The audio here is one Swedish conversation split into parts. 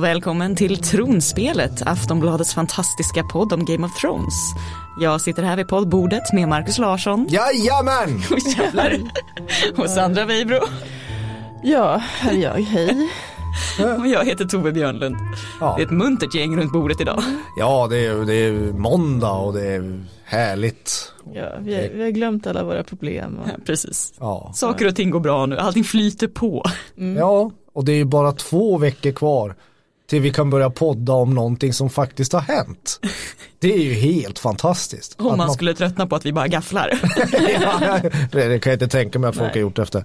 Och välkommen till Tronspelet, Aftonbladets fantastiska podd om Game of Thrones. Jag sitter här vid poddbordet med Markus Larsson. Jajamän! Och jävlar. Och Sandra Weibro. Ja, här är jag, hej. Och jag heter Tove Björnlund. Ja. Det är ett muntert gäng runt bordet idag. Ja, det är, det är måndag och det är härligt. Ja, vi, har, vi har glömt alla våra problem. Och... Ja, precis. Ja. Saker och ting går bra nu, allting flyter på. ja, och det är ju bara två veckor kvar till vi kan börja podda om någonting som faktiskt har hänt. Det är ju helt fantastiskt. Om Att man skulle tröttna på att vi bara gafflar. ja, det det kan jag inte tänka mig att folk Nej. har gjort efter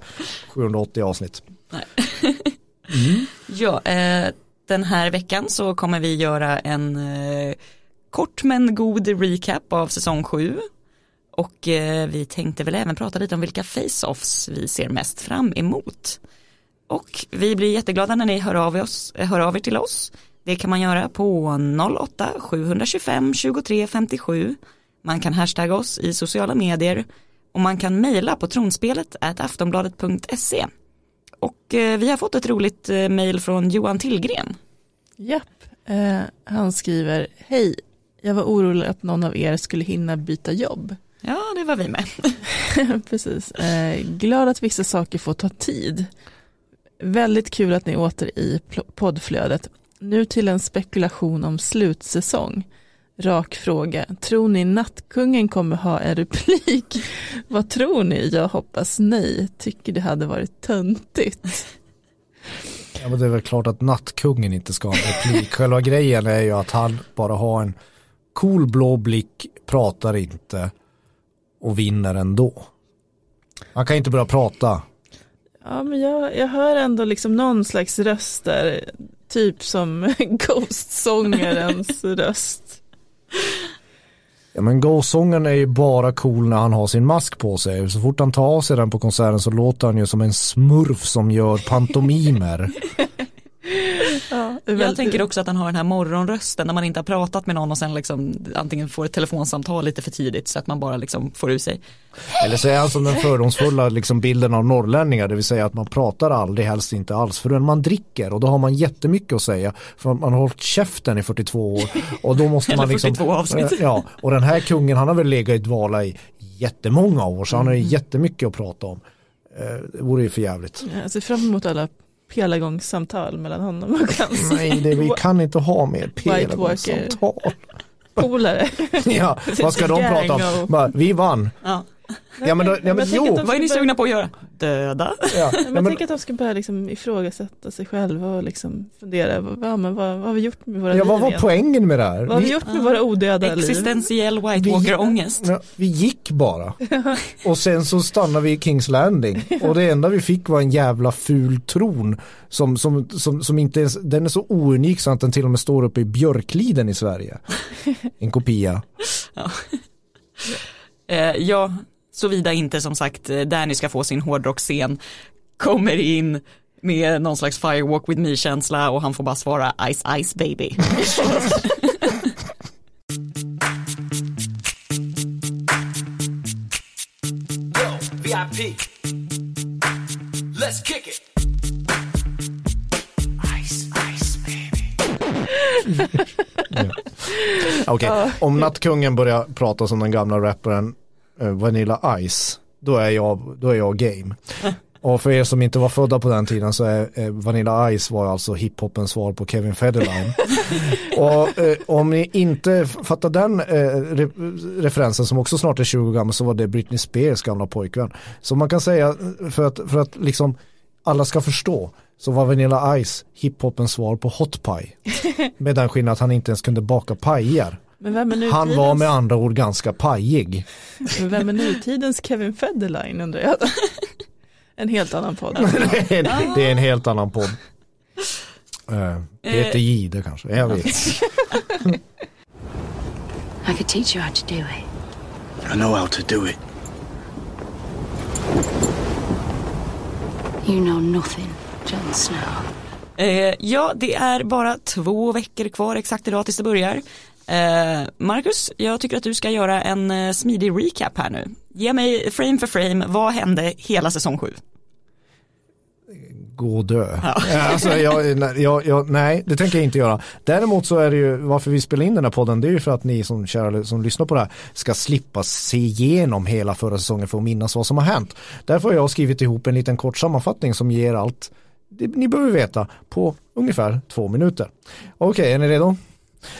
780 avsnitt. Ja, eh, den här veckan så kommer vi göra en eh, kort men god recap av säsong 7. Och eh, vi tänkte väl även prata lite om vilka face-offs vi ser mest fram emot. Och vi blir jätteglada när ni hör av, oss, hör av er till oss. Det kan man göra på 08-725 23 57. Man kan hashtagga oss i sociala medier och man kan mejla på tronspelet aftonbladet.se. Och eh, vi har fått ett roligt eh, mejl från Johan Tillgren. Japp, eh, han skriver, hej, jag var orolig att någon av er skulle hinna byta jobb. Ja, det var vi med. Precis, eh, glad att vissa saker får ta tid. Väldigt kul att ni är åter i poddflödet. Nu till en spekulation om slutsäsong. Rak fråga, tror ni Nattkungen kommer ha en replik? Vad tror ni? Jag hoppas nej, tycker det hade varit töntigt. Ja, men det är väl klart att nattkungen inte ska ha en replik. Själva grejen är ju att han bara har en cool blå blick, pratar inte och vinner ändå. Han kan inte börja prata. Ja, men jag, jag hör ändå liksom någon slags röst där, typ som Ghost-sångarens röst. Ja men Go-sången är ju bara cool när han har sin mask på sig. Så fort han tar av sig den på konserten så låter han ju som en smurf som gör pantomimer. Ja, Jag tänker också att han har den här morgonrösten när man inte har pratat med någon och sen liksom antingen får ett telefonsamtal lite för tidigt så att man bara liksom får ur sig. Eller så är han som den fördomsfulla liksom bilden av norrlänningar, det vill säga att man pratar aldrig, helst inte alls, förrän man dricker och då har man jättemycket att säga för man har hållit käften i 42 år och då måste man liksom 42 avsnitt. Ja, och den här kungen han har väl legat i dvala i jättemånga år så han har Mm. ju jättemycket att prata om. Eh, Det vore ju för jävligt. Jag ser fram emot alla pelagångssamtal mellan honom och hans Nej, det, vi kan inte ha mer pelagångssamtal. polare. Ja, vad ska de prata om? Bara, vi vann. Ja. Ja men, då, ja, men jag tänker jo. Vad är ni sugna på att göra? Döda? Ja, Ja, ja, men jag tänker att de ska börja liksom ifrågasätta sig själva och liksom fundera, vad, ja, men vad, vad har vi gjort med våra ja, liv vad var egentligen? poängen med det här? Vad har vi Vi- gjort med våra odöda liv? Existentiell White Walker-ångest. Ja, vi gick bara. Och sen så stannade vi i Kings Landing. Och det enda vi fick var en jävla ful tron. Som, som, som, som inte ens, den är så ounik så att den till och med står uppe i Björkliden i Sverige. En kopia. Eh, ja, såvida inte som sagt eh, Danny ska få sin hårdrocksscen kommer in med någon slags firewalk with me-känsla och han får bara svara ice ice baby. Yo, VIP. Let's kick it. Ice, ice, baby. Okej, om nattkungen börjar prata som den gamla rapparen Vanilla Ice, då är jag, då är jag game. Och för er som inte var födda på den tiden så är eh, Vanilla Ice var alltså hiphopens svar på Kevin Federline. och eh, om ni inte fattar den eh, re referensen som också snart är 20 år gammal så var det Britney Spears gamla pojkvän. Så man kan säga eh, för att, för att liksom alla ska förstå så var Vanilla Ice hiphopens svar på Hot Pie. Med den skillnaden att han inte ens kunde baka pajer. Men vem är, Han var med andra ord ganska pajig. men vem är nutidens Kevin Federline undrar jag? En helt annan podd. det, är, det är en helt annan podd. Uh, Peter Jihde kanske, jag vet. I could teach you how to do it. I know how to do it. You know nothing, Jon Snow. Eh, ja, det är bara två veckor kvar exakt idag tills det börjar. Eh, Marcus, jag tycker att du ska göra en eh, smidig recap här nu. Ge mig frame för frame, vad hände hela säsong 7? gå och dö. Alltså, jag, nej, jag, jag, nej, det tänker jag inte göra. Däremot så är det ju varför vi spelar in den här podden, det är ju för att ni som, kära, som lyssnar på det här ska slippa se igenom hela förra säsongen för att minnas vad som har hänt. Därför har jag skrivit ihop en liten kort sammanfattning som ger allt det ni behöver veta på ungefär två minuter. Okej, är ni redo?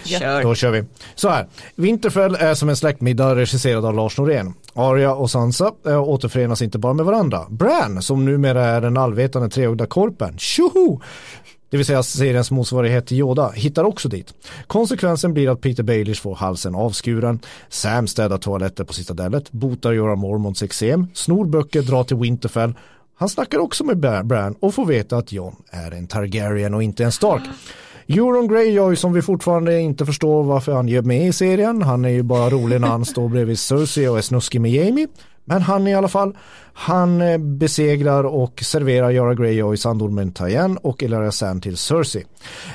Kör. Då kör vi. Så här, Winterfell är som en släktmiddag regisserad av Lars Norén. Arya och Sansa äh, återförenas inte bara med varandra. Bran, som numera är den allvetande treögda korpen, tjoho! Det vill säga seriens motsvarighet till Yoda, hittar också dit. Konsekvensen blir att Peter Baelish får halsen avskuren, Sam städar toaletter på Citadellet, botar Jorah Mormonts eksem, snor böcker, drar till Winterfell. Han snackar också med Bran och får veta att Jon är en Targaryen och inte en Stark. Euron Greyjoy som vi fortfarande inte förstår varför han gör med i serien. Han är ju bara rolig när han står bredvid Cersei och är snuskig med Jamie. Men han i alla fall, han eh, besegrar och serverar Yara Greyjoy sandormen Tyen och Ilaria Sand till Cersei.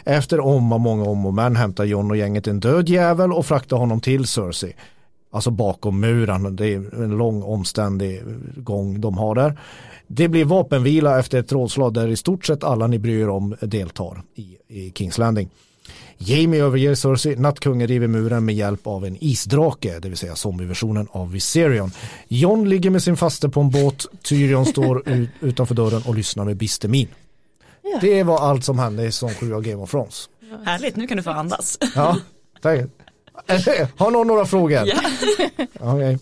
Efter om och många om och men hämtar Jon och gänget en död jävel och fraktar honom till Cersei. Alltså bakom muren, det är en lång omständig gång de har där. Det blir vapenvila efter ett rådslag där i stort sett alla ni bryr er om deltar i, i Kings Landing. Jamie överger Cersei, nattkungen river muren med hjälp av en isdrake, det vill säga zombieversionen av Viserion. Jon ligger med sin faste på en båt, Tyrion står ut, utanför dörren och lyssnar med bister min. Ja. Det var allt som hände i säsong 7 av Game of Thrones. Härligt, nu kan du få andas. Ja, tack. Har någon några frågor? Ja, Okej.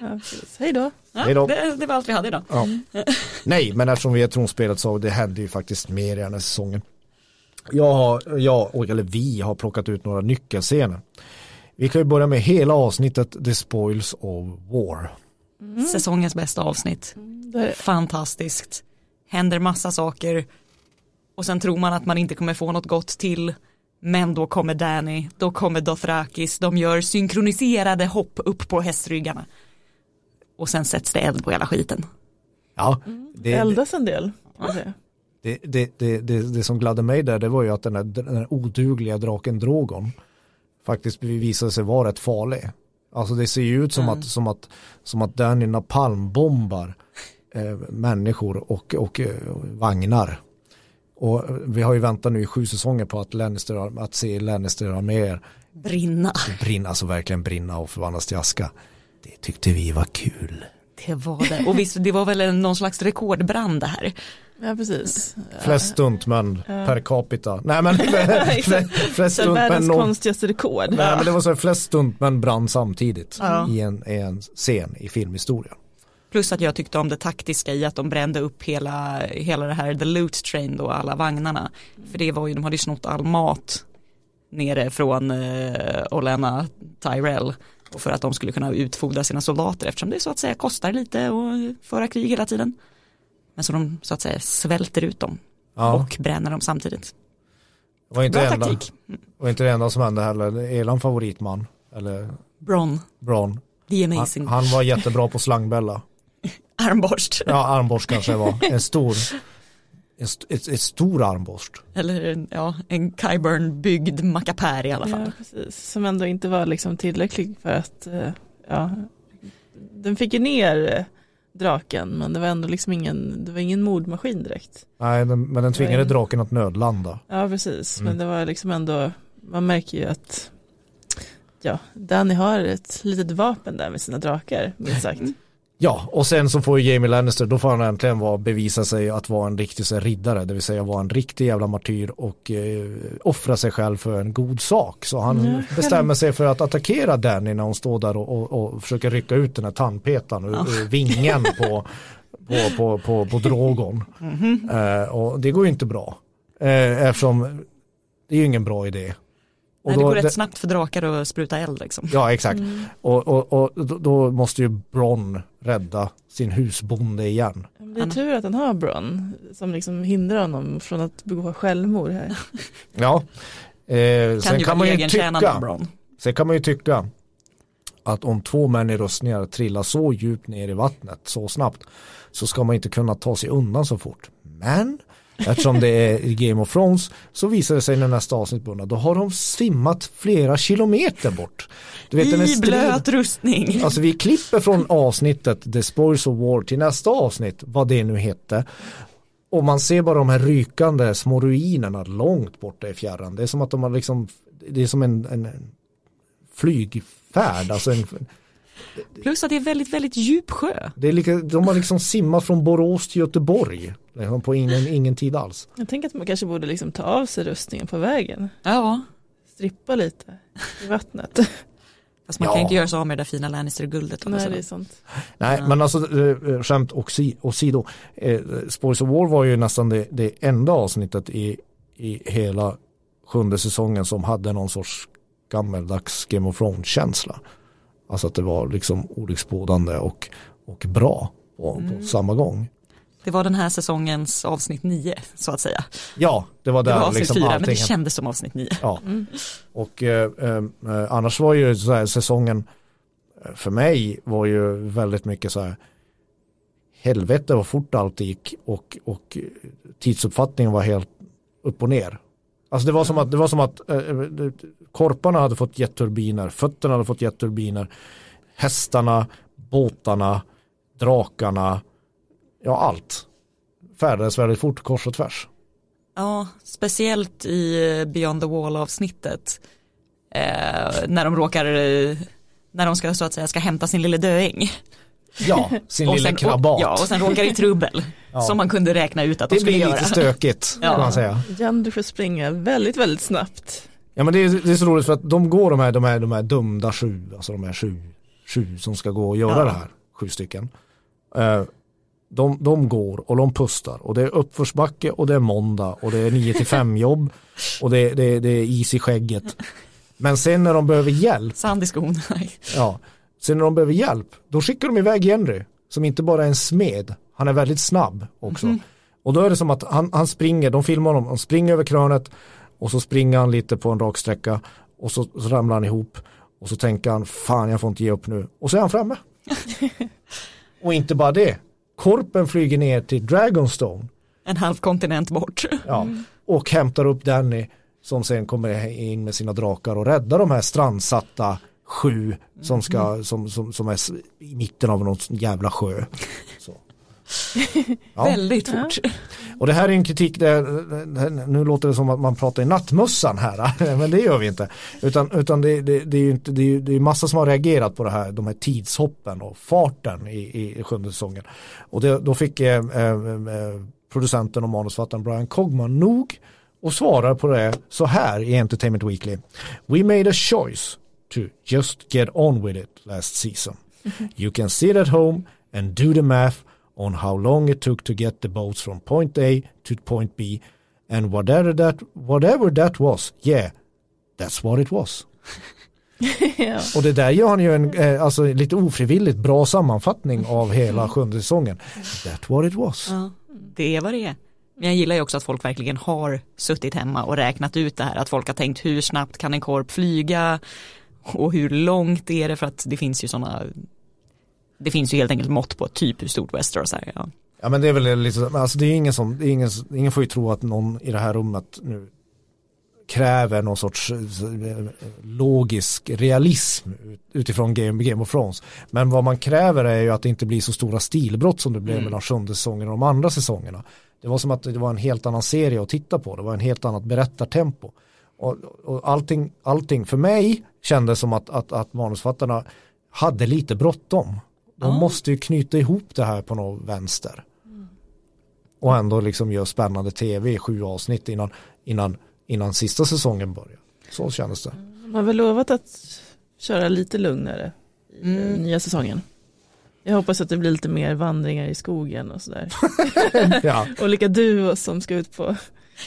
Ja. Hej då. Då. det, det var allt vi hade idag. Ja. Nej, men eftersom vi är tronspelet så det hände ju faktiskt mer i den här säsongen. Jag har, jag, eller vi har plockat ut några nyckelscener. Vi kan ju börja med hela avsnittet The Spoils of War. Säsongens bästa avsnitt. Fantastiskt. Händer massa saker. Och sen tror man att man inte kommer få något gott till. Men då kommer Danny, då kommer Dothrakis, de gör synkroniserade hopp upp på hästryggarna. Och sen sätts det eld på hela skiten. Ja, det, eldas en del. det, det, det, det, det som gladde mig där det var ju att den här, den här odugliga draken Drogon faktiskt visade sig vara rätt farlig. Alltså det ser ju ut som, att, som, att, som att Danny napalmbombar eh, människor och, och eh, vagnar. Och vi har ju väntat nu i sju säsonger på att, Lannister, att se Lannister-arméer Brinna. brinna, alltså verkligen brinna och förvandlas till aska. Det tyckte vi var kul. Det var det. Och visst, det var väl någon slags rekordbrand det här. Ja, precis. Flest stuntmän per capita. Nej men flest, stuntmän världens någon, konstigaste rekord. Nej men det var så här, flest stuntmän brann samtidigt Ja. i, en, i en scen i filmhistorien. Plus att jag tyckte om det taktiska i att de brände upp hela, hela det här The Loot Train då, alla vagnarna. För det var ju, de hade ju snott all mat nere från eh, Olenna Tyrell. Och för att de skulle kunna utfodra sina soldater eftersom det så att säga kostar lite att föra krig hela tiden. Men så de så att säga svälter ut dem Ja, och bränner dem samtidigt. det var inte Bra enda, taktik. var inte det enda som hände heller. Elan favoritman, eller Bron, Bron. the Han, amazing. han var jättebra på slangbella. Armborst. Ja, armborst kanske det var. En stor, en st ett, ett stor armborst. Eller en- ja, en Kyburn byggd mackapär i alla fall. Ja, precis. Som ändå inte var liksom tillräcklig för att, eh, ja, den fick ju ner eh, draken men det var ändå liksom ingen, det var ingen mordmaskin direkt. Nej, den, men den tvingade Nej. draken att nödlanda. Ja, precis. Mm. Men det var liksom ändå, man märker ju att ja, Danny har ett litet vapen där med sina drakar, minst sagt. Ja, och sen så får ju Jamie Lannister, då får han äntligen vara, bevisa sig att vara en riktig så här, riddare, det vill säga vara en riktig jävla martyr och eh, offra sig själv för en god sak. Så han själv- bestämmer sig för att attackera Danny när hon står där och, och, och försöker rycka ut den här tandpetaren ur, ur vingen på, på, på, på, på Drogon. Mhm. Eh, och det går ju inte bra, eh, eftersom det är ju ingen bra idé. Och Nej, det då- går rätt snabbt för drakar att spruta eld liksom. Ja, exakt. Mm. Och, och, och då- då måste ju Bronn rädda sin husbonde igen. Det är tur att han har Bron som liksom hindrar honom från att begå självmord här. Ja. Eh, Kan sen, ju kan man ju tycka, Bron. sen kan man ju tycka att om två män i rustningar trillar så djupt ner i vattnet så snabbt så ska man inte kunna ta sig undan så fort. Men eftersom det är Game of Thrones så visar det sig när nästa avsnitt börjar då har de simmat flera kilometer bort. Du vet, den I striden- blöt rustning. Alltså vi klipper från avsnittet The Spoils of War till nästa avsnitt, vad det nu hette. Och man ser bara de här rykande små ruinerna långt borta i fjärran. Det är som att de har liksom, det är som en, en en flygfärd. Alltså en, Plus att det är väldigt, väldigt djup sjö. det är lika, de har liksom simmat från Borås till Göteborg. Liksom på ingen, ingen tid alls. Jag tänker att man kanske borde liksom ta av sig rustningen på vägen. Ja, Strippa lite i vattnet. fast man Ja. kan inte göra sig av med det där fina Lannister-guldet. Nej, det är sånt. Nej, men alltså eh, skämt åsi- åsido. Eh, Spoils of War var ju nästan det, det enda avsnittet i, i hela sjunde säsongen som hade någon sorts gammeldags Game of Thrones-känsla. Alltså att det var liksom olycksbådande och, och bra på, på samma gång. Det var den här säsongens avsnitt 9 så att säga. Ja, det var Det där var avsnitt liksom 4 men allting det kändes som avsnitt 9. Ja, och eh, eh, eh, annars var ju så här, säsongen eh, för mig var ju väldigt mycket så här helvete vad fort allt gick och, och eh, tidsuppfattningen var helt upp och ner. Alltså det var som att, det var som att eh, eh korparna hade fått jetturbiner, fötterna hade fått jetturbiner, hästarna, båtarna, drakarna, ja allt färdades väldigt fort kors och tvärs. Ja, speciellt i eh, Beyond the Wall avsnittet. Eh, när de råkar, eh, när de ska så att säga ska hämta sin lille döing. Ja, sin lilla sen, krabat. och, ja, och sen råkar i trubbel. Som man kunde räkna ut att de Det skulle blir göra. lite stökigt Ja. kan man säga. Jan, du får springa väldigt, väldigt snabbt. Ja men det är, det är så roligt för att de går de här, de här, de här dömda sju, alltså de här sju, sju som ska gå och göra Ja. det här, sju stycken. Eh, de, de går och de pustar och det är uppförsbacke och det är måndag och det är 9 till 5 jobb och det, det, det är is i skägget. Men sen när de behöver hjälp, Sand i skon. Ja, sen när de behöver hjälp, då skickar de iväg Henry som inte bara är en smed, han är väldigt snabb också. Och då är det som att han, han springer, de filmar honom, han springer över krönet och så springer han lite på en rak sträcka och så, så ramlar han ihop och så tänker han fan jag får inte ge upp nu och så är han framme. och inte bara det, korpen flyger ner till Dragonstone En halv kontinent bort. ja, och hämtar upp Danny som sen kommer in med sina drakar och räddar de här strandsatta sju som, ska, som, som, som är i mitten av någon jävla sjö. Så. Ja. Väldigt fort. Och det här är en kritik där, nu låter det som att man pratar i nattmössan här, men det gör vi inte. Utan, utan det, det, det är ju inte, det är, det är massa som har reagerat på det här, de här tidshoppen och farten i, i sjunde säsongen. Och det, då fick eh, eh, eh, producenten och manusfattaren Brian Cogman nog och svarar på det så här i Entertainment Weekly. We made a choice to just get on with it last season. You can sit at home and do the math on how long it took to get the boats from point A to point B and whatever that whatever that was, yeah, that's what it was. ja. Och det där gör han ju en eh, alltså, lite ofrivilligt bra sammanfattning av hela sjunde säsongen. That what it was. Ja, det är vad det är. Men jag gillar ju också att folk verkligen har suttit hemma och räknat ut det här. Att folk har tänkt hur snabbt kan en korp flyga och hur långt är det för att det finns ju sådana det finns ju helt enkelt mått på typ hur stort Westeros är. Ja. Ja men det är väl lite alltså det är ingen som, det är ingen, ingen får ju tro att någon i det här rummet nu kräver någon sorts eh, logisk realism ut- utifrån Game, Game of Thrones. Men vad man kräver är ju att det inte blir så stora stilbrott som det blev mellan sjunde säsongen och de andra säsongerna. Det var som att det var en helt annan serie att titta på, det var en helt annat berättartempo. Och, och allting, allting för mig kändes som att, att, att manusfattarna hade lite bråttom. De måste ju knyta ihop det här på något vänster. Och ändå liksom gör spännande tv i sju avsnitt innan, innan, innan sista säsongen börjar. Så kändes det. De har väl lovat att köra lite lugnare i Mm. nya säsongen. Jag hoppas att det blir lite mer vandringar i skogen och sådär. Ja, Olika duos som ska ut på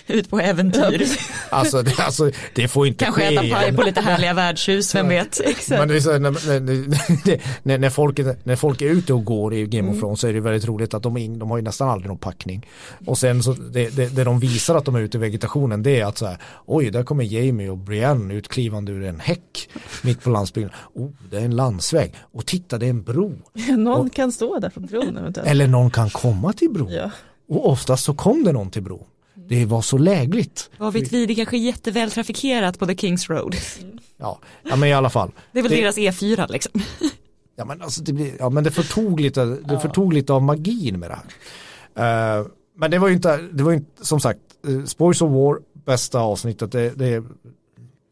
Ut på äventyr. alltså, det, alltså, det får inte Kanske ske. äta paj på lite härliga värdshus, vem vet. Men det är så, när, när, när, när, folk, är- när folk är ute och går i Game of Thrones så är det väldigt roligt att de, in- de har ju nästan aldrig någon packning. Och sen så det, det, det de visar att de är ute i vegetationen det är att så här, oj där kommer Jamie och Brienne utklivande ur en häck mitt på landsbygden. Oh, det är en landsväg. Och titta det är en bro. Någon kan stå där på bron eventuellt. Eller någon kan komma till bron. Ja. Och oftast så kom det någon till bron. Det var så lägligt. Vad vet vi, det kanske är jätteväl trafikerat på The Kings Road. Ja, ja men i alla fall. Det är väl Det- deras E4 liksom. Ja men alltså det blir, ja men det förtog lite, det förtog lite av magin med det här. Eh, Men det var ju inte, det var ju inte, som sagt, eh, Spoils of War, bästa avsnittet, det, det är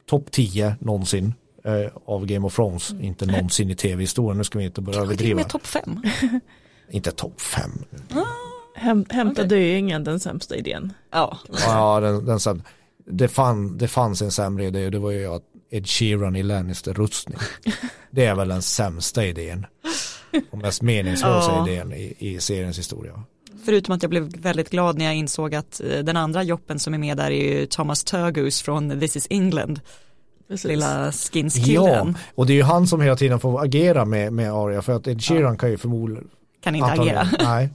topp 10 någonsin eh, av Game of Thrones, inte någonsin i tv-historien, nu ska vi inte börja Till överdriva. med topp fem. Inte topp 5. Häm, hämta döingen, den sämsta idén. Ja, Ja, den, den sen, det, fann, det fanns en sämre idé och det var ju att Ed Sheeran i Lannister-rustning. Det är väl den sämsta idén. Och mest meningslösa Ja. idén i, i seriens historia. förutom att jag blev väldigt glad när jag insåg att eh, den andra joppen som är med där är ju Thomas Turgoose från This is England, Precis. lilla Ja, skinskillen. och det är ju han som hela tiden får agera med, med Arya för att Ed Sheeran kan ju förmodligen Kan inte agera. Nej.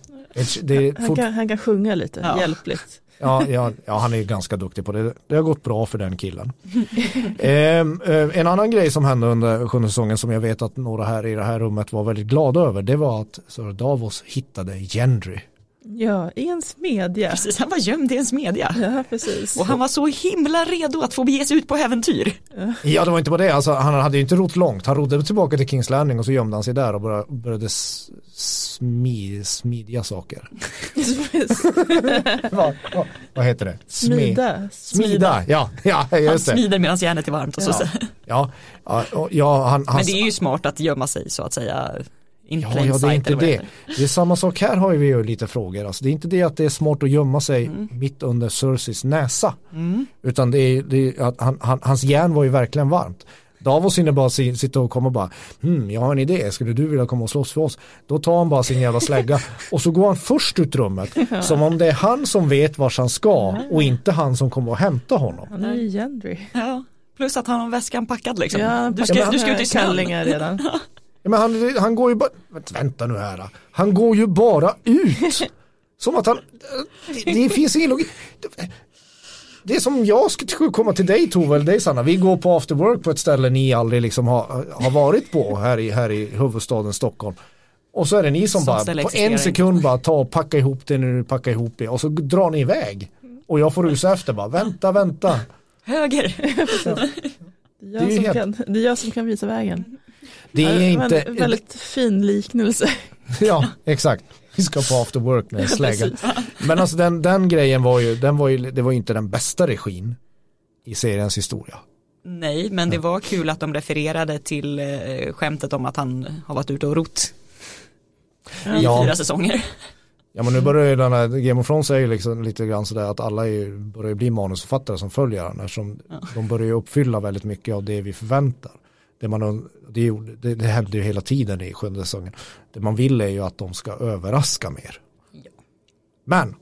Det är Han fort, kan, han kan sjunga lite, Ja. hjälpligt. ja, ja, ja, han är ganska duktig på det. Det har gått bra för den killen. Ehm, eh, en annan grej som hände under sjunde säsongen som jag vet att några här i det här rummet var väldigt glada över det var att Sir Davos hittade Gendry. Ja, i en smedja. Precis, han var gömd i en smedja. Ja, precis. Och han var så himla redo att få bege sig ut på äventyr. Ja det var inte bara det, alltså, han hade ju inte rott långt. Han rodde tillbaka till Kings Landing och så gömde han sig där och började, började s- smi, smidja saker. vad, vad, vad heter det? Smida. Smida, ja, ja Han just det. smider medan järnet är varmt och så. Ja, ja, ja, och- ja han, han, Men det är ju smart att gömma sig så att säga. In Ja, ja, det är inte det. Det är samma sak här har vi ju lite frågor. Alltså, det är inte det att det är smart att gömma sig Mm. mitt under Cerseis näsa. Utan det är, det är att han, han, hans järn var ju verkligen varmt. Davos hinner bara si- sitta och komma och bara, hmm, jag har en idé, skulle du vilja komma och slåss för oss? Då tar han bara sin jävla slägga och så går han först ut rummet. Som om det är han som vet vart han ska och inte han som kommer att hämta honom. Han är ju Gendry. Ja, plus att han har väskan packad liksom. Ja, du, ska, du ska ut i kallingar redan. Ja, men han, han går ju bara, vänta, nu här. Han går ju bara ut. Som att han, det, det finns ingen logik. Det är som jag skulle komma till dig Tove, eller dig Sanna. Vi går på after work på ett ställe ni aldrig liksom har, har varit på här i, här i huvudstaden Stockholm. Och så är det ni som, Som bara på en sekund bara tar och packar ihop det när du packar ihop det och så drar ni iväg. Och jag får rusa efter bara, vänta, vänta. Höger. Det är, jag Det är som helt- kan, det är jag som kan visa vägen. Det är Ja, inte, men väldigt fin liknelse. Ja, exakt. Vi ska på after work med en slägga. Precis. Men alltså den, den grejen var ju, den var ju, det var ju inte den bästa regin i seriens historia. Nej, men det var kul att de refererade till eh, skämtet om att han har varit ute och rott i Ja. fyra säsonger. Ja men nu börjar ju den här, Game of Thrones är ju liksom lite grann sådär att alla är, börjar bli manusförfattare som följer den eftersom de börjar ju uppfylla väldigt mycket av det vi förväntar. Det, man, det, gjorde- det, det hände ju hela tiden i sjunde säsongen. Det man vill är ju att de ska överraska mer. Ja. Men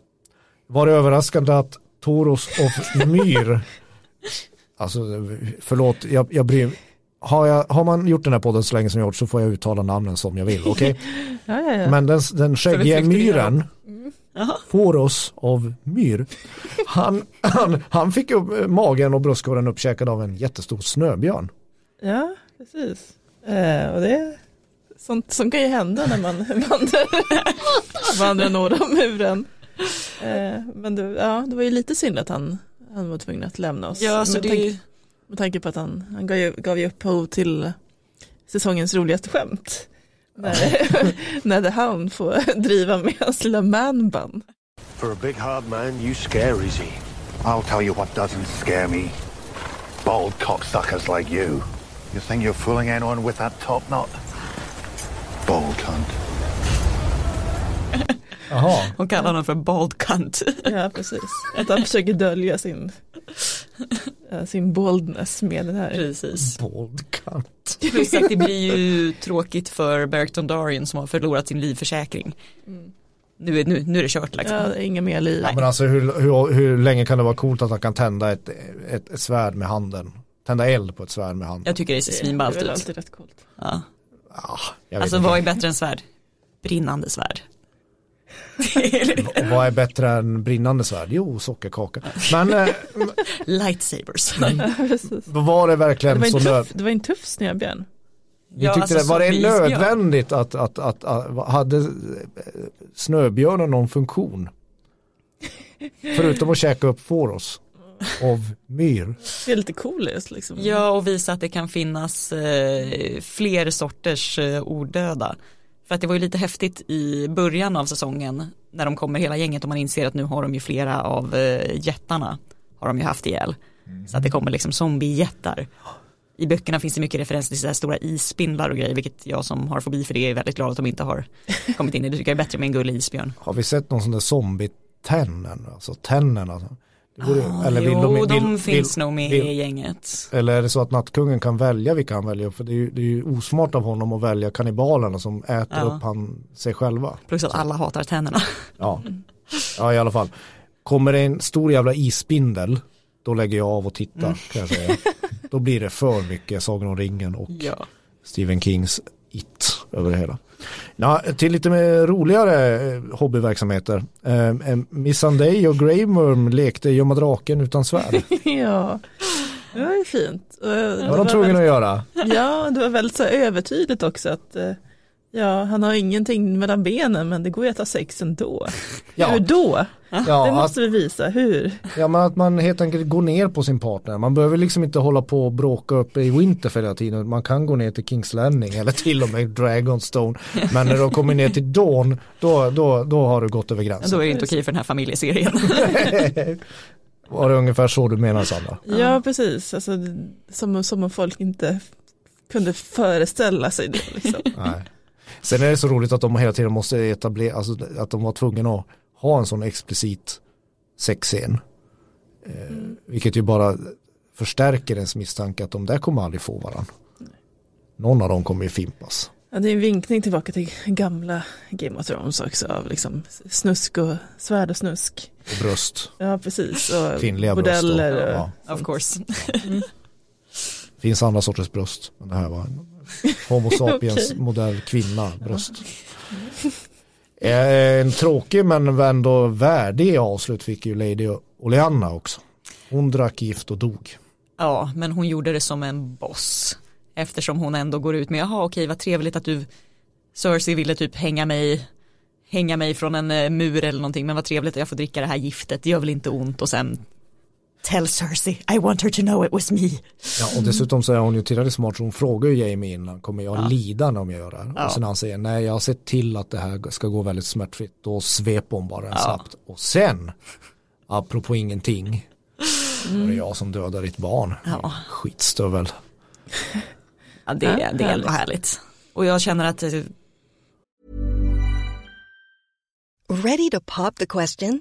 var det överraskande att Toros och Myr, alltså förlåt, jag, jag bryr har, jag, har man gjort den här podden så länge som jag gjort så får jag uttala namnen som jag vill, okej? Ja, ja, ja. Men den, den skäggiga myren. Foros av myr, han, han, han fick upp magen och bröstkorgen uppkäkad av en jättestor snöbjörn. ja precis. Eh, och det är sånt som kan ju hända när man vandrar, vandrar norr om muren. Eh, men det, ja, det var ju lite synd att han, han var tvungen att lämna oss. Ja, så med, det tanke, med tanke på att han, han gav, ju, gav ju upphov till säsongens roligaste skämt. När, när The Hound får driva med hans lilla manbun. For a big hard man, you scare easy. I'll tell you what doesn't scare me. Bald cocksuckers like you. You think you're fooling anyone with that top knot? Bald cunt. Jaha, Hon kallar honom för bald cunt. Ja, precis. Att han försöker dölja sin, eh, sin boldness med den här. Precis. bold cunt. Plus att det blir ju tråkigt för Berkton Darien som har förlorat sin livförsäkring. Nu, är, nu, nu är det kört liksom. Ja, inga mer liv. Men alltså hur, hur, hur länge kan det vara coolt att han kan tända ett, ett, ett svärd med handen? Tända eld på ett svärd med handen? Jag tycker det ser Det är svinballt ut. alltid rätt coolt. Ja. Ah, jag vet Alltså inte. vad är bättre än svärd? Brinnande svärd. Och vad är bättre än brinnande svärd? Jo, sockerkaka. Men eh, Lightsabers. Var det Det verkligen var, så tuff, det var en tuff snöbjörn. Ni Ja, tyckte alltså, det, var det nödvändigt att, att, att, att, hade eh, snöbjörnen någon funktion? Förutom att käka upp Foros av myr. Det är lite coolest liksom. Ja och visa att det kan finnas eh, fler sorters eh, odöda. För att det var ju lite häftigt i början av säsongen när de kommer hela gänget och man inser att nu har de ju flera av eh, jättarna har de ju haft ihjäl. Så att det kommer liksom zombiejättar. I böckerna finns det mycket referenser till så här stora isspindlar och grejer, vilket jag som har fobi för det är väldigt glad att de inte har kommit in i. Det tycker jag är bättre med en gullig isbjörn. Har vi sett någon sån där zombie-tännen? Alltså tännen alltså. Borde- eller vill jo, vill- de vill- finns nog med vill- i gänget. Eller är det så att nattkungen kan välja vilka han väljer? För det är ju, det är ju osmart av honom att välja kannibalerna som äter Ja. upp han, sig själva. Plus att alla hatar tänderna. Ja. ja, i alla fall. Kommer det en stor jävla isspindel, då lägger jag av och tittar Mm. kan jag säga. Då blir det för mycket Sagan om ringen och Ja. Stephen Kings It över det hela. Ja, till lite mer roligare eh, hobbyverksamheter. Eh, eh, Miss Sunday och Grey Worm lekte gömma draken utan svärd. ja, det var ju fint. Och Det var de tvungna att göra. Ja, det var väldigt så övertydligt också att eh, ja, han har ingenting mellan benen men det går ju att ha sex ändå. Ja. Hur då? Ja, det att, måste vi visa, hur? ja, men att man helt enkelt går ner på sin partner. Man behöver liksom inte hålla på och bråka uppe i Winterfell hela tiden. Man kan gå ner till Kings Landing eller till och med Dragonstone. Men när du kommer ner till Dawn, då, då, då har du gått över gränsen. Då är det inte okej för den här familjeserien. Var det ungefär så du menar Sandra? Ja, precis. Alltså, som, som om folk inte kunde föreställa sig det. Liksom. Nej. Sen är det så roligt att de hela tiden måste etablera, alltså att de var tvungna att ha en sån explicit sexscen. Eh, vilket ju bara förstärker ens misstanke att de där kommer aldrig få varandra. Någon av dem kommer ju fimpas. Ja, det är en vinkning tillbaka till gamla Game of Thrones också av liksom snusk och svärd och snusk. Och bröst. Ja, precis. Och Kvinnliga bröst. och- Ja. of course. finns andra sorters bröst. Men det här var en Homo sapiens Okej. modell kvinna bröst. Eh, En tråkig men ändå värdig avslut fick ju Lady Oleanna också. Hon drack gift och dog. Ja, men hon gjorde det som en boss. Eftersom hon ändå går ut med, jaha okej vad trevligt att du Cersei ville typ hänga mig hänga mig från en eh, mur eller någonting men vad trevligt att jag får dricka det här giftet, det gör väl inte ont och sen Tell Cersei, I want her to know it was me. Ja, och dessutom så är hon ju tillräckligt smart så hon frågar ju Jamie innan, kommer jag lida när jag gör det här? Ja. Och sen han säger, nej jag har sett till att det här ska gå väldigt smärtfritt. Då sveper hon bara den Ja. snabbt. Och sen, apropå ingenting, då är det jag som dödar ditt barn. Ja. Skitstövel. Ja, det, Ja, det är ändå härligt. Och jag känner att Ready to pop the question?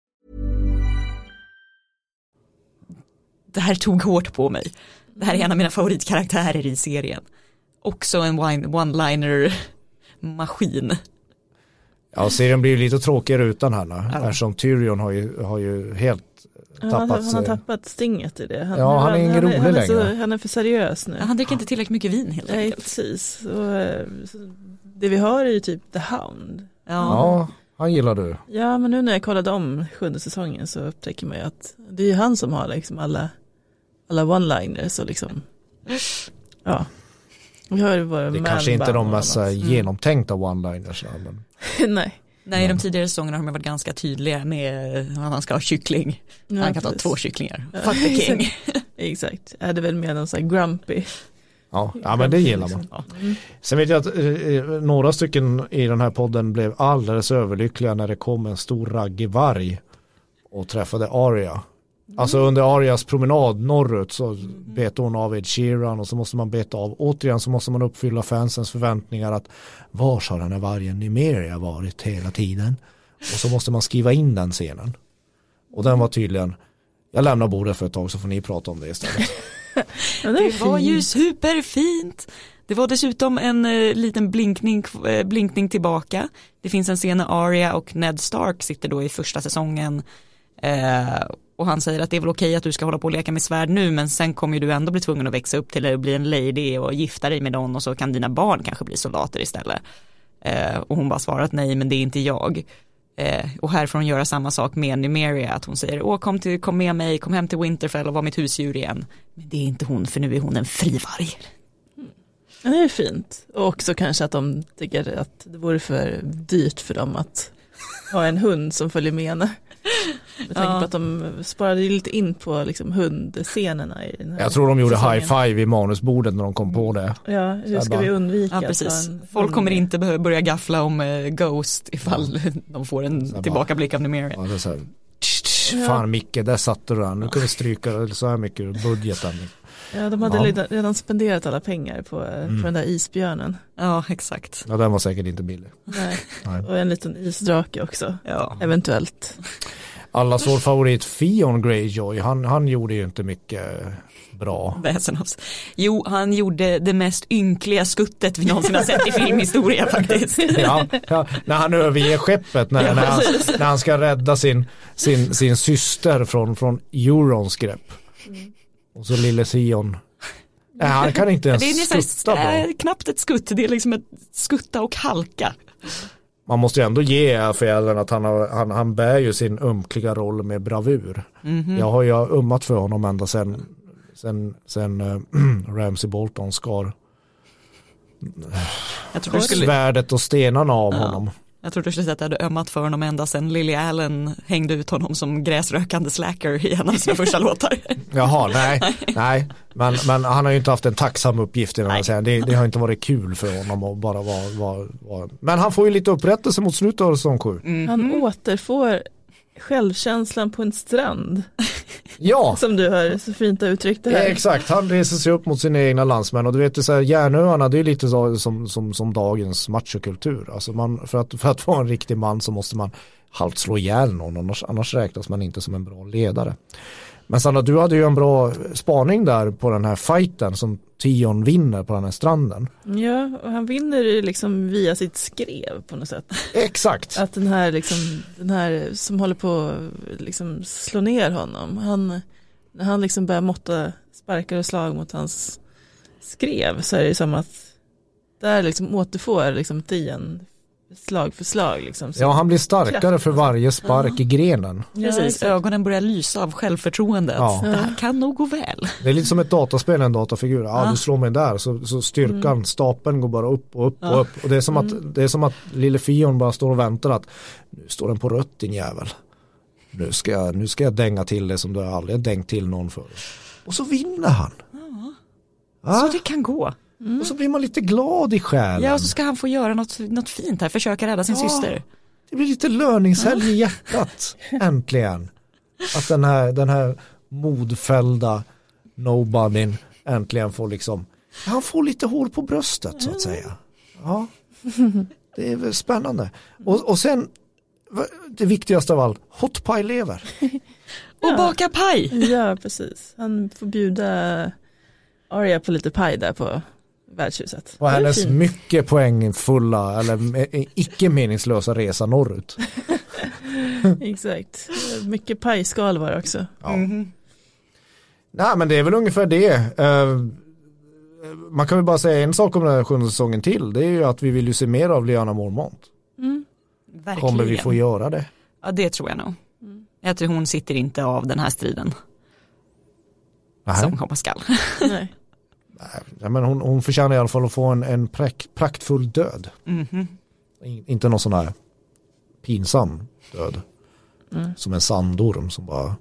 Det här tog hårt på mig. Det här är en av mina favoritkaraktärer i serien. Också en one-liner maskin. Ja, serien blir ju lite tråkigare utan henne. Ja. Eftersom Tyrion har ju, har ju helt Ja, han, tappat han har sig. tappat stinget i det. Han, Ja, han är ingen rolig han så, längre. Han är för seriös nu. Ja, Han dricker inte tillräckligt mycket vin helt Nej, enkelt. precis. Och, eh, så det vi har är ju typ The Hound. Ja. Ja, han gillar du. Ja, men nu när jag kollade om sjunde säsongen så upptäcker man ju att det är ju han som har liksom alla, alla one-liners och liksom, ja. Vi har våra Det är kanske inte de mest annat. genomtänkta one-liners. Men Nej. Nej, i de tidigare säsongerna har de varit ganska tydliga med att han ska ha kyckling. Ja, han kan ta precis. två kycklingar. Ja, Fuck the king. Exakt, är det väl mer någon sån här grumpy. ja, ja, men det gillar man. Ja. Sen vet jag att eh, eh, några stycken i den här podden blev alldeles överlyckliga när det kom en stor raggig varg och träffade Aria. Alltså under Arias promenad norrut så betade hon av Ed Sheeran och så måste man beta av, återigen så måste man uppfylla fansens förväntningar att var har den här vargen Nimeria varit hela tiden? Och så måste man skriva in den scenen. Och den var tydligen, jag lämnar bordet för ett tag så får ni prata om det istället. Det Det var ju fint. superfint. Det var dessutom en eh, liten blinkning, eh, blinkning tillbaka. Det finns en scen när Arya och Ned Stark sitter då i första säsongen. Eh, och han säger att det är väl okej att du ska hålla på och leka med svärd nu men sen kommer ju du ändå bli tvungen att växa upp till att bli en lady och gifta dig med någon och så kan dina barn kanske bli soldater istället. Eh, och hon bara svarar att nej men det är inte jag. Eh, och här får hon göra samma sak med Numeria, att hon säger åh kom, till, kom med mig, kom hem till Winterfell och var mitt husdjur igen. Men det är inte hon för nu är hon en frivarg. Det är fint. Och också kanske att de tycker att det vore för dyrt för dem att ha en hund som följer med henne. Med tanke Ja. på att de sparade lite in på liksom hundscenerna i den här Jag tror de gjorde säsongen. high five i manusbordet när de kom på det. Ja, hur ska bara- vi undvika Ja precis, en folk kommer inte behöva börja gaffla om eh, Ghost ifall de får en tillbakablick av Numeria. Ja, det är så här, tsch, tsch, fan Micke, där satte du den. Nu kan vi stryka så här mycket ur budgeten. Ja, de hade Ja. redan- redan spenderat alla pengar på, eh, Mm. på den där isbjörnen. Ja exakt. Ja, den var säkert inte billig. Nej. Nej. Och en liten isdrake också, Ja. eventuellt. Allas vår favorit Fion Greyjoy, han, han gjorde ju inte mycket bra. Väsenhavs. Jo, han gjorde det mest ynkliga skuttet vi någonsin har sett i filmhistoria faktiskt. Ja, ja, när han överger skeppet, när, Ja, när, han, när han ska rädda sin, sin, sin syster från, från Eurons grepp. Och så lille Sion. Nej, han kan inte Det är ens nästan skutta bra. äh, knappt ett skutt, det är liksom ett skutta och halka. Man måste ju ändå ge föräldern att han, har, han, han bär ju sin ömkliga roll med bravur. Mhm. Jag har ju ummat för honom ända sen, sen, sen äh, Ramsey Bolton skar skulle, svärdet och stenarna av Ja. honom. Jag trodde du skulle säga att jag hade ömmat för honom ända sedan Lily Allen hängde ut honom som gräsrökande slacker i en av sina första låtar. Jaha, nej, nej. Men, men han har ju inte haft en tacksam uppgift i den här Nej. serien. Det, det har inte varit kul för honom att bara vara, vara, vara. Men han får ju lite upprättelse mot slutet av säsong 7. Mhm. Han återfår självkänslan på en strand, Ja, som du har så fint uttryckt det Ja, här. exakt, han reser sig upp mot sina egna landsmän och du vet så här, järnöarna det är lite så, som, som, som dagens machokultur. Alltså man, för, att, för att vara en riktig man så måste man halvt slå ihjäl någon annars, annars räknas man inte som en bra ledare. Men Sandra, du hade ju en bra spaning där på den här fighten som Tion vinner på den här stranden. Ja, och han vinner ju liksom via sitt skrev på något sätt. Exakt. Att den här, liksom, den här som håller på att liksom slå ner honom, han, när han liksom börjar måtta sparkar och slag mot hans skrev så är det ju som att där liksom återfår liksom Tian slag för slag. Liksom. Så- Ja, han blir starkare för varje spark i grenen. Ja, Precis, ögonen börjar lysa av självförtroendet. Ja. Det här kan nog gå väl. Det är lite som ett dataspel, en datafigur. Ja, Ja. du slår mig där så, så styrkan, stapeln går bara upp och upp Ja. och upp. Och det är som att, det är som att lille Fion bara står och väntar att nu står den på rött din jävel. Nu ska, jag, nu ska jag dänga till det som du aldrig har dängt till någon för. Och så vinner han. Så Ja. det kan gå. Och så blir man lite glad i själen. Ja, och så ska han få göra något, något fint här, försöka rädda sin Ja. syster. Det blir lite löningshelg i hjärtat. Äntligen. Att den här, den här modfällda nobodyn äntligen får liksom, han får lite hår på bröstet så att säga. Ja, det är väl spännande. Och, och sen, det viktigaste av allt, hot pie lever. Och baka paj. Ja, precis. Han får bjuda Arya på lite paj där på värdshuset. Och Det är hennes fint. mycket poängfulla eller me- icke meningslösa resa norrut. Exakt. Mycket pajskal var det också. Ja. Mhm. Nej men det är väl ungefär det. Eh, man kan väl bara säga en sak om den här sjunde säsongen till. Det är ju att vi vill ju se mer av Liana Mormont. Mm. Kommer vi få göra det? Ja, det tror jag nog. Jag tror hon sitter inte av den här striden Nej. som komma skall. Nej. Ja, men hon, hon förtjänar i alla fall att få en, en prak, praktfull död. Mhm. In, inte någon sån här pinsam död. Mm. Som en sandorm som bara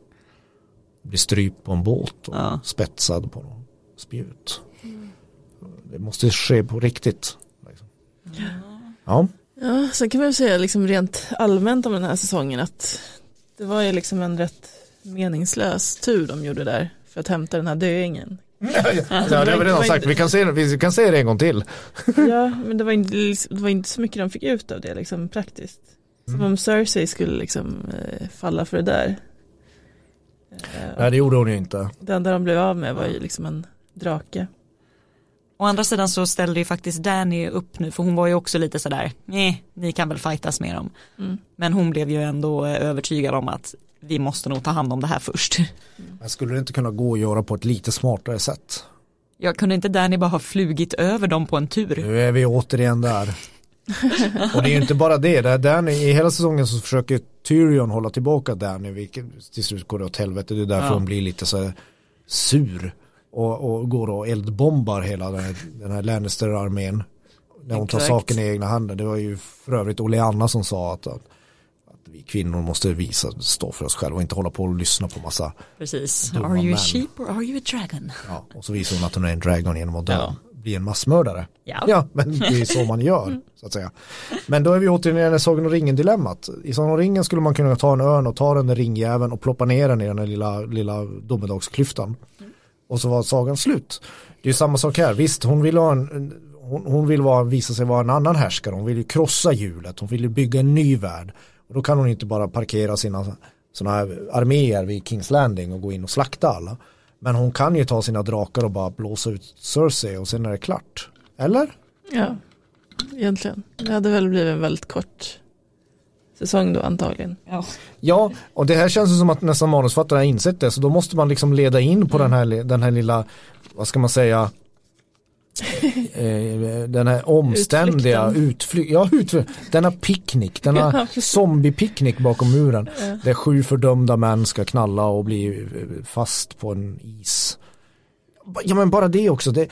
blir strypt på en båt och Ja. spetsad på någon spjut. Det måste ske på riktigt. Liksom. Ja. Ja, sen kan man säga liksom rent allmänt om den här säsongen att det var ju liksom en rätt meningslös tur de gjorde där för att hämta den här döingen. Ja, det har vi redan sagt. Vi kan, se, vi kan säga det en gång till. Ja, men det var, inte, det var inte så mycket de fick ut av det liksom praktiskt. Som Mm. om Cersei skulle liksom eh, falla för det där. Eh, Nej, det gjorde hon ju inte. det enda de blev av med var ju liksom en drake. Å andra sidan så ställde ju faktiskt Danny upp nu för hon var ju också lite sådär, nej, ni kan väl fightas med dem. Mm. Men hon blev ju ändå eh, övertygad om att vi måste nog ta hand om det här först. Men skulle det inte kunna gå att göra på ett lite smartare sätt? Jag kunde inte Danny bara ha flugit över dem på en tur? Nu är vi återigen där. Och det är ju inte bara det, det är Danny, i hela säsongen så försöker Tyrion hålla tillbaka Danny, vilket till slut går det åt helvete, det är därför Ja. hon blir lite så sur och, och går och eldbombar hela den här, den här Lannister-armén. När hon tar Exakt. saken i egna händer, det var ju för övrigt Oleanna som sa att, att vi kvinnor måste visa, stå för oss själva och inte hålla på och lyssna på massa, Precis. Dumma Are you män. a sheep or are you a dragon? ja, och så visar hon att hon är en dragon genom att dö, Ja. bli en massmördare. Ja. Ja, men det är så man gör, så att säga. Men då är vi återigen i Sagan om ringen-dilemmat. I Sagan om ringen skulle man kunna ta en örn och ta den där ringjäveln och ploppa ner den i den där lilla, lilla domedagsklyftan. Och så var sagan slut. Det är samma sak här, visst hon vill ha en, en- hon, hon vill vara, visa sig vara en annan härskare, hon vill ju krossa hjulet, hon vill ju bygga en ny värld. Och då kan hon inte bara parkera sina sådana här arméer vid Kings Landing och gå in och slakta alla. Men hon kan ju ta sina drakar och bara blåsa ut Cersei och sen är det klart. Eller? Ja, egentligen. Det hade väl blivit en väldigt kort säsong då antagligen. Ja. Ja, och det här känns ju som att nästan manusförfattare har insett det, så då måste man liksom leda in på den, här, den här lilla, vad ska man säga, eh, den här omständiga utflykt, ja utflykt, denna picknick, denna Ja, zombiepicknick bakom muren, där sju fördömda män ska knalla och bli eh, fast på en is. Ja men bara det också, det,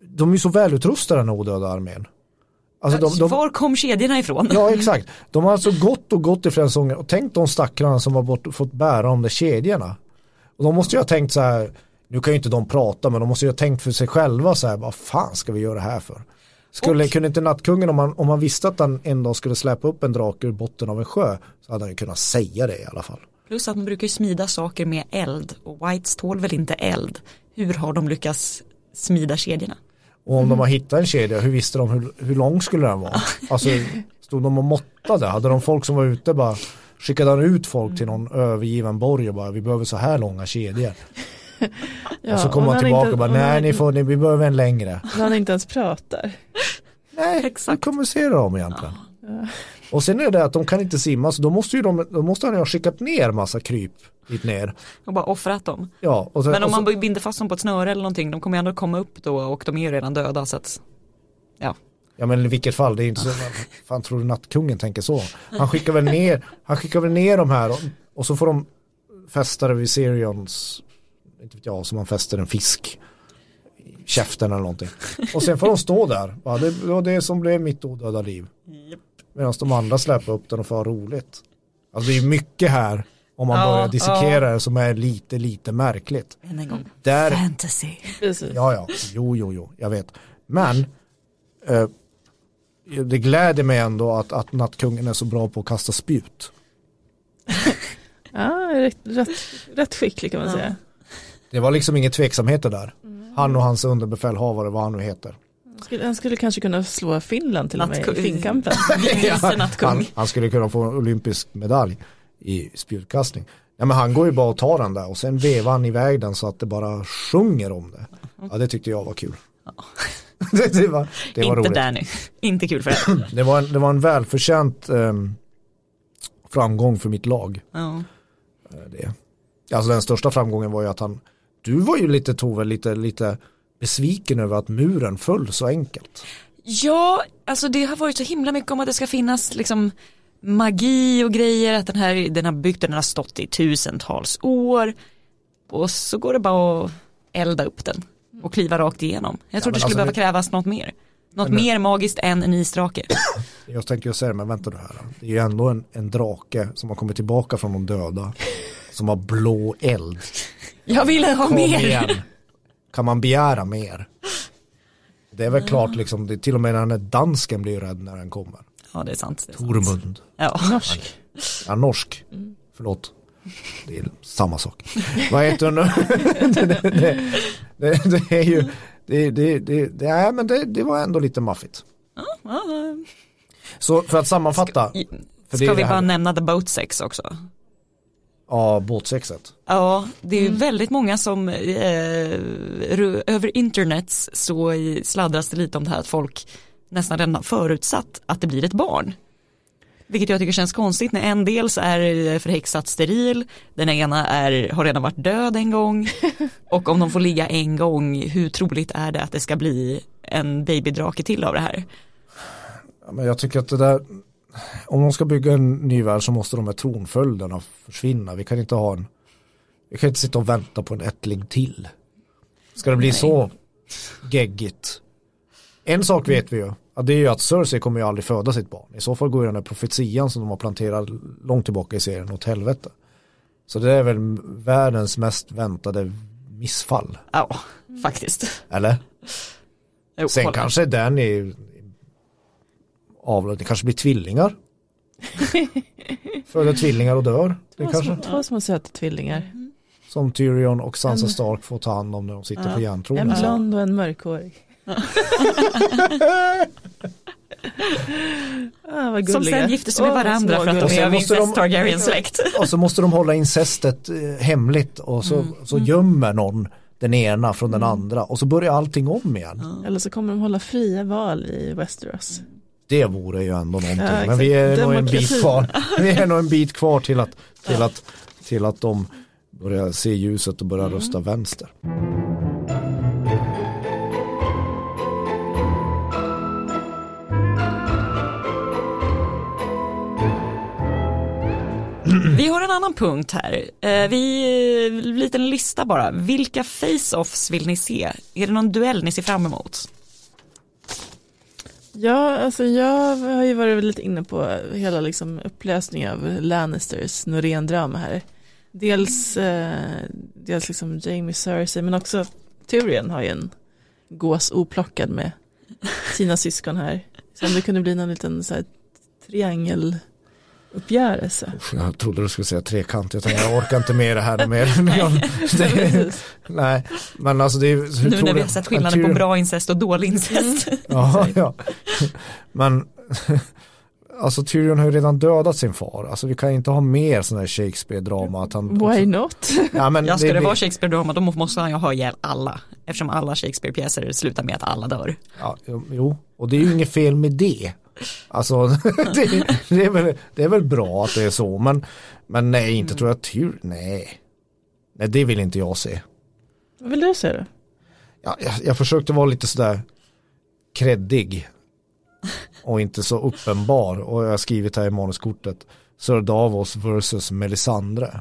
de är ju så välutrustade den odöda armén. Alltså de, de, Var kom kedjorna ifrån? Ja exakt. De har alltså gått och gått i flera säsonger och tänkt de stackarna som har bort, fått bära de där kedjorna. Och de måste ju ha tänkt så här, nu kan ju inte de prata men de måste ju ha tänkt för sig själva så här, vad fan ska vi göra det här för? Skulle, Och- kunde inte nattkungen om man, om man visste att han en dag skulle släppa upp en drake ur botten av en sjö så hade han ju kunnat säga det i alla fall. Plus att man brukar ju smida saker med eld och Whites tål väl inte eld. Hur har de lyckats smida kedjorna? Och om de har hittat en kedja, hur visste de hur, hur lång skulle den vara? Alltså stod de och måttade? Hade de folk som var ute bara skickade han ut folk till någon övergiven borg och bara vi behöver så här långa kedjor. Ja, och så kommer man tillbaka inte- och bara nej ni får, ni, vi behöver en längre. När han inte ens pratar. Nej, Exakt. hur kommunicerar de egentligen? Och sen är det att de kan inte simma så då måste ju de, då måste han ju ha skickat ner massa kryp dit ner. Och bara offrat dem. Ja, och så, Men om och så, man binder fast dem på ett snöre eller någonting, de kommer ju ändå komma upp då och de är ju redan döda så att ja. Ja men i vilket fall, det är inte så, fan tror du nattkungen tänker så? Han skickar väl ner, han skickar väl ner de här och, och så får de fästa det vid Sirions, inte vet jag, som man fäster en fisk i käften eller någonting. Och sen får de stå där, ja, det var det som blev mitt odöda liv. Medan de andra släpper upp den och får roligt. Alltså det är mycket här om man Ja, börjar dissekera det som är lite, lite märkligt. Än en gång. Där, Fantasy. Ja, ja, jo, jo, jo, jag vet. Men eh, det gläder mig ändå att, att nattkungen är så bra på att kasta spjut. Ja, rätt, rätt, rätt skicklig kan man Ja. säga. Det var liksom inga tveksamheter där. Han och hans underbefälhavare, vad han nu heter. Han skulle, han skulle kanske kunna slå Finland till och med i finkampen. Han, han skulle kunna få en olympisk medalj i spjutkastning. Ja, men han går ju bara och tar den där och sen vevar han iväg den så att det bara sjunger om det. Ja, det tyckte jag var kul. det, det var, det var Inte roligt. Danny. Inte kul för det. Det var en, det var en välförtjänt ehm, framgång för mitt lag. Ja. Eh, det. Alltså den största framgången var ju att han, du var ju lite Tove, lite, lite besviken över att muren föll så enkelt. Ja, alltså det har varit så himla mycket om att det ska finnas liksom magi och grejer, att den här, den här bygden har stått i tusentals år och så går det bara att elda upp den och kliva rakt igenom. Jag trodde men det skulle alltså behöva det- krävas något mer. Något Men mer magiskt än en isdrake. Jag tänkte ju säga det, men vänta nu här. Det är ju ändå en, en drake som har kommit tillbaka från de döda. Som har blå eld. Jag ville ha Kom mer. igen. Kan man begära mer? Det är väl klart liksom, det, till och med den här dansken blir rädd när den kommer. Ja, det är sant. Det är sant. Tormund. Ja. Norsk. Ja, norsk. Förlåt. Det är samma sak. Vad heter hon nu? det, det, det, det, är ju, det, det, det, det, nej, men det, det var ändå lite maffigt. Ja, Så för att sammanfatta, ja. För det Ska är vi bara nämna the boat sex också? Ja, båtsexet. Ja, det är ju väldigt många som eh, över internet så sladdras det lite om det här att folk nästan redan har förutsatt att det blir ett barn. Vilket jag tycker känns konstigt när en dels är eh, förhäxat steril, den ena är, har redan varit död en gång och om de får ligga en gång, hur troligt är det att det ska bli en babydrake till av det här? Ja, Men jag tycker att det där, om de ska bygga en ny värld så måste de här tronföljderna försvinna. Vi kan inte ha en, vi kan inte sitta och vänta på en ättling till. Ska det bli Nej. så geggigt? En sak vet vi ju, det är ju att Cersei kommer ju aldrig föda sitt barn. I så fall går ju den här profetian som de har planterat långt tillbaka i serien åt helvete. Så det är väl världens mest väntade missfall, Ja, faktiskt. eller? Jo, Sen kanske den är avlad, det kanske blir tvillingar. Föder tvillingar och dör. Det Två kanske, små, två små söta tvillingar. som Tyrion och Sansa En- Stark får ta hand om när de sitter Ja. på En järntronen. blond och en mörkhårig. ah, vad Som sen gifter sig med varandra för att de är av måste de- incest Targaryen släkt. Och så måste de hålla incestet eh, hemligt och så, Mm. så gömmer någon den ena från den andra och så börjar allting om igen. Eller så kommer de hålla fria val i Westeros. Det vore ju ändå någonting. Ja, Men vi är nog en bit kvar. Vi är nog en bit kvar till att, till att, till att de börjar se ljuset och börjar rösta vänster. Vi har en annan punkt här. Eh, Vi, en liten lista bara. Vilka face-offs vill ni se? Är det någon duell ni ser fram emot? Ja, alltså jag har ju varit lite inne på hela liksom upplösningen av Lannisters Norén-drama här. Dels, eh, dels liksom Jamie Cersei men också Tyrion har ju en gås oplockad med sina syskon här. Så om det kunde bli någon liten så här triangel Usch, Jag trodde du skulle säga trekant. Jag tänkte jag orkar inte med det här mer. det, Precis. nej, men alltså det är hur Nu när vi har sett skillnaden på bra incest och dålig incest. Ja, ja. Men alltså Tyrion har ju redan dödat sin far. Alltså vi kan inte ha mer sådana här Shakespeare-drama. Att han, Why not? ja, men Ja, ska det det- vara Shakespeare-drama då måste han ju ha ihjäl alla. Eftersom alla Shakespeare-pjäser slutar med att alla dör. Ja, jo, och det är ju inget fel med det. Alltså det, det, är väl, det är väl bra att det är så, men, men nej, inte tror jag Tyrion, nej. Nej, det vill inte jag se. Vad vill du säga då? Ja, jag, jag försökte vara lite sådär kreddig och inte så uppenbar och jag har skrivit här i manuskortet Sir Davos versus Melisandre.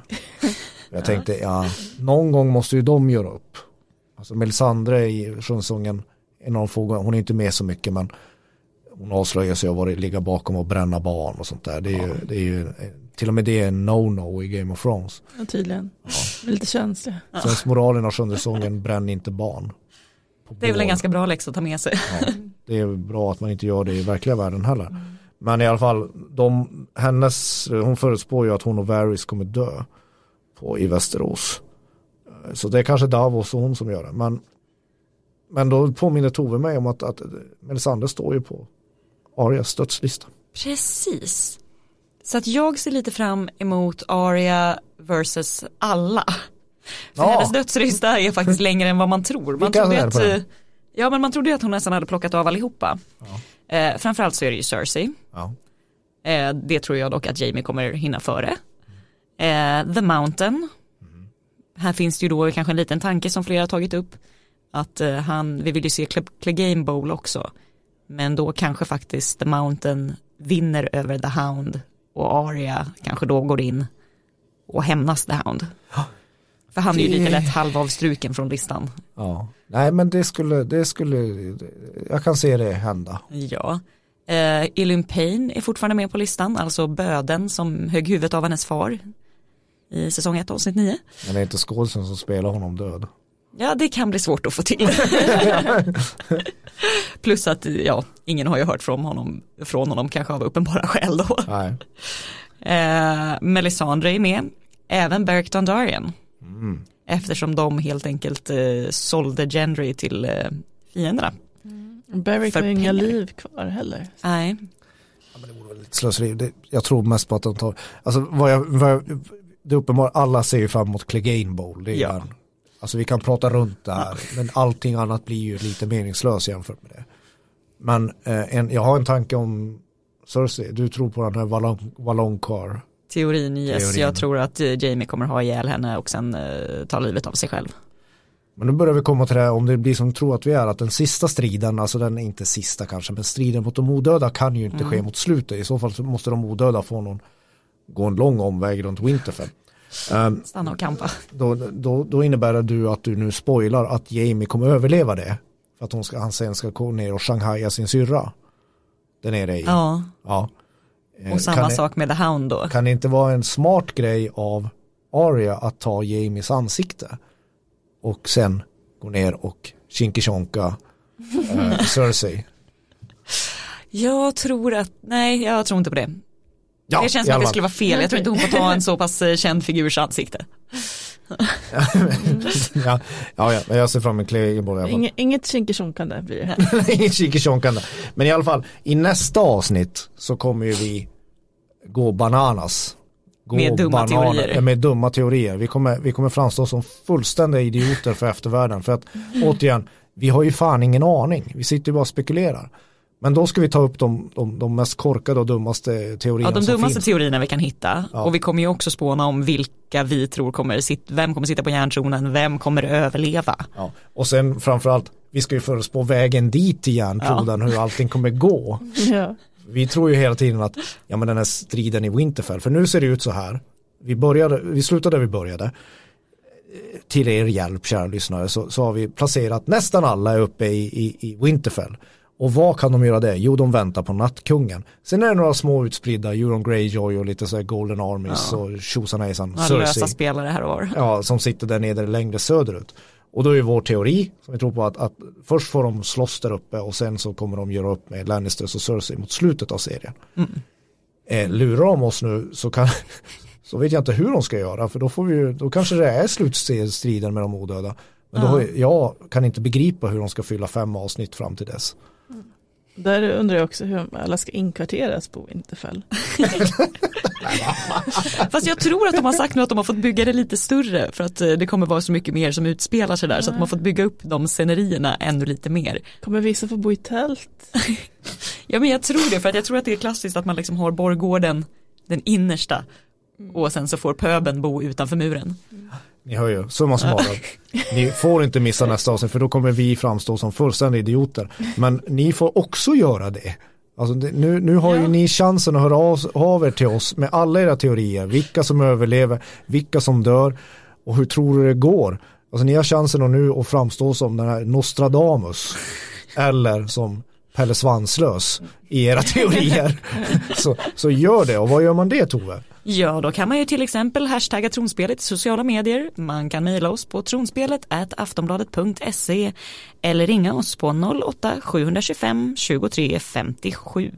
Jag tänkte, ja, någon gång måste ju de göra upp. Alltså Melisandre i Sjundsången är någon gånger, hon är inte med så mycket men hon avslöjar sig och varit ligga bakom och bränna barn och sånt där. Det är ju, det är ju till och med det är en no-no i Game of Thrones. Ja, tydligen. Är Lite känsliga. Så moralen av sjunde sången, bränn inte barn. Det är väl en ganska bra läxa att ta med sig. Ja, det är bra att man inte gör det i verkliga världen heller. Men i alla fall, de, hennes, hon förutspår ju att hon och Varys kommer dö på, i Västerås. Så det är kanske Davos och hon som gör det. Men, men då påminner Tove mig om att, att Melisandre står ju på Arias dödslista. Precis. Så att jag ser lite fram emot Aria versus alla. För Ja. hennes dödsrysta är faktiskt längre än vad man tror. Man trodde att, eh, ja men man trodde ju att hon nästan hade plockat av allihopa. Eh, framförallt så är det ju Cersei. Ja. Eh, det tror jag dock att Jamie kommer hinna före. Eh, The Mountain. Här finns det ju då kanske en liten tanke som flera har tagit upp. Att eh, han, vi vill ju se Cle- Clegane Bowl också. Men då kanske faktiskt The Mountain vinner över The Hound. Och Arya kanske då går in och hämnas The Hound. För han är ju lite lätt halvavstruken från listan. ja. Nej men det skulle, det skulle, jag kan se det hända. Ja. Eh, Elin Payne är fortfarande med på listan, alltså böden som högg huvudet av hennes far i säsong 1 avsnitt 9. Men det är inte skådisen som spelar honom död. Ja, det kan bli svårt att få till. Plus att, ja, ingen har ju hört från honom, från honom kanske av uppenbara skäl då. Nej. Eh, Melisandre är med, även Beric Dondarrion. Mm. Eftersom de helt enkelt eh, sålde Gendry till eh, fienderna. Beric För har inga liv kvar heller. Nej, lite slöseri. Det, jag tror mest på att de tar, alltså vad jag, vad jag det är uppenbart, alla ser ju fram emot Clegane Bowl. Det är Ja. ja. Alltså vi kan prata runt det här, men allting annat blir ju lite meningslöst jämfört med det. Men eh, en, jag har en tanke om Cersei, du tror på den här Wallon, Wallonkar. teorin yes. Teorin. Jag tror att eh, Jamie kommer ha ihjäl henne och sen eh, ta livet av sig själv. Men nu börjar vi komma till det här, om det blir som tror att vi är, att den sista striden, alltså den är inte sista kanske, men striden mot de odöda kan ju inte ske mot slutet. I så fall så måste de odöda få någon, gå en lång omväg runt Winterfell. Ehm, Stanna och kampa. då, då, då innebär det du att du nu spoilar att Jamie kommer överleva det. För att hon ska, han sen ska gå ner och shanghaja sin syrra. Där nere i. Ja, Ja. Eh, och samma kan, sak med The Hound då. kan det inte vara en smart grej av Arya att ta Jamies ansikte och sen gå ner och kinkishonka eh, Cersei. Jag tror att, nej jag tror inte på det. Ja, det känns som att det skulle vara fel, jag tror inte hon får ta en så pass eh, känd figurs ansikte. ja, ja, ja, jag ser fram emot Clayborn i alla fall. Inget, inget kinkershonkande blir det här. Inget kinkishonkande. Men i alla fall, i nästa avsnitt så kommer ju vi gå bananas. Gå Med dumma teorier. eh, Med dumma teorier. Vi kommer, vi kommer framstå som fullständiga idioter för eftervärlden. För att återigen, vi har ju fan ingen aning. Vi sitter ju bara och spekulerar. Men då ska vi ta upp de, de, de mest korkade och dummaste teorierna Ja, de som dummaste finns. teorierna vi kan hitta. Ja. Och vi kommer ju också spåna om vilka vi tror kommer vem kommer sitta på järntronen, vem kommer överleva. Ja. Och sen framförallt, vi ska ju förespå vägen dit till järntroden, hur allting kommer gå. Ja. Vi tror ju hela tiden att, ja men den här striden i Winterfell, för nu ser det ut så här, vi, började, vi slutade där vi började, till er hjälp kära lyssnare, så, så har vi placerat nästan alla uppe i, i, i Winterfell. Och vad kan de göra det? Jo, de väntar på nattkungen. Sen är det några små utspridda, Euron Greyjoy och lite så Golden Armies och tjosan hejsan, Några lösa spelare här och var. Ja, som sitter där nere längre söderut. Och då är vår teori, som vi tror på, att, att först får de slåss där uppe och sen så kommer de göra upp med Lannisters och Cersei mot slutet av serien. Eh, lurar de oss nu så kan så vet jag inte hur de ska göra för då får vi ju, då kanske det är slutstriden med de odöda. Men då, har- jag kan inte begripa hur de ska fylla fem avsnitt fram till dess. Där undrar jag också hur alla ska inkvarteras på Winterfell. Fast jag tror att de har sagt nu att de har fått bygga det lite större för att eh, det kommer vara så mycket mer som utspelar sig där så att de har fått bygga upp de scenerierna ännu lite mer. Kommer vissa få bo i tält? Ja men jag tror det för att jag tror att det är klassiskt att man liksom har borggården den innersta och sen så får pöben bo utanför muren. Ni hör ju, summa summarum. Ni får inte missa nästa avsnitt för då kommer vi framstå som fullständiga idioter. Men ni får också göra det. Alltså det, nu, nu har ju Ja. ni chansen att höra av, av er till oss med alla era teorier. Vilka som överlever, vilka som dör och hur tror du det går. Alltså ni har chansen att nu att framstå som den här Nostradamus. Eller som Pelle Svanslös i era teorier. så, så gör det och vad gör man det Tove? Ja, då kan man ju till exempel hashtagga tronspelet i sociala medier. Man kan mejla oss på tronspelet aftonbladet.se eller ringa oss på 08-725 23 57.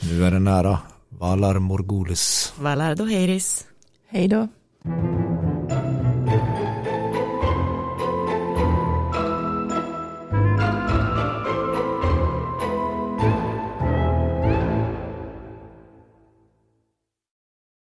Nu är det nära. Valar Morgulis. Valardo Heiris. Hej då.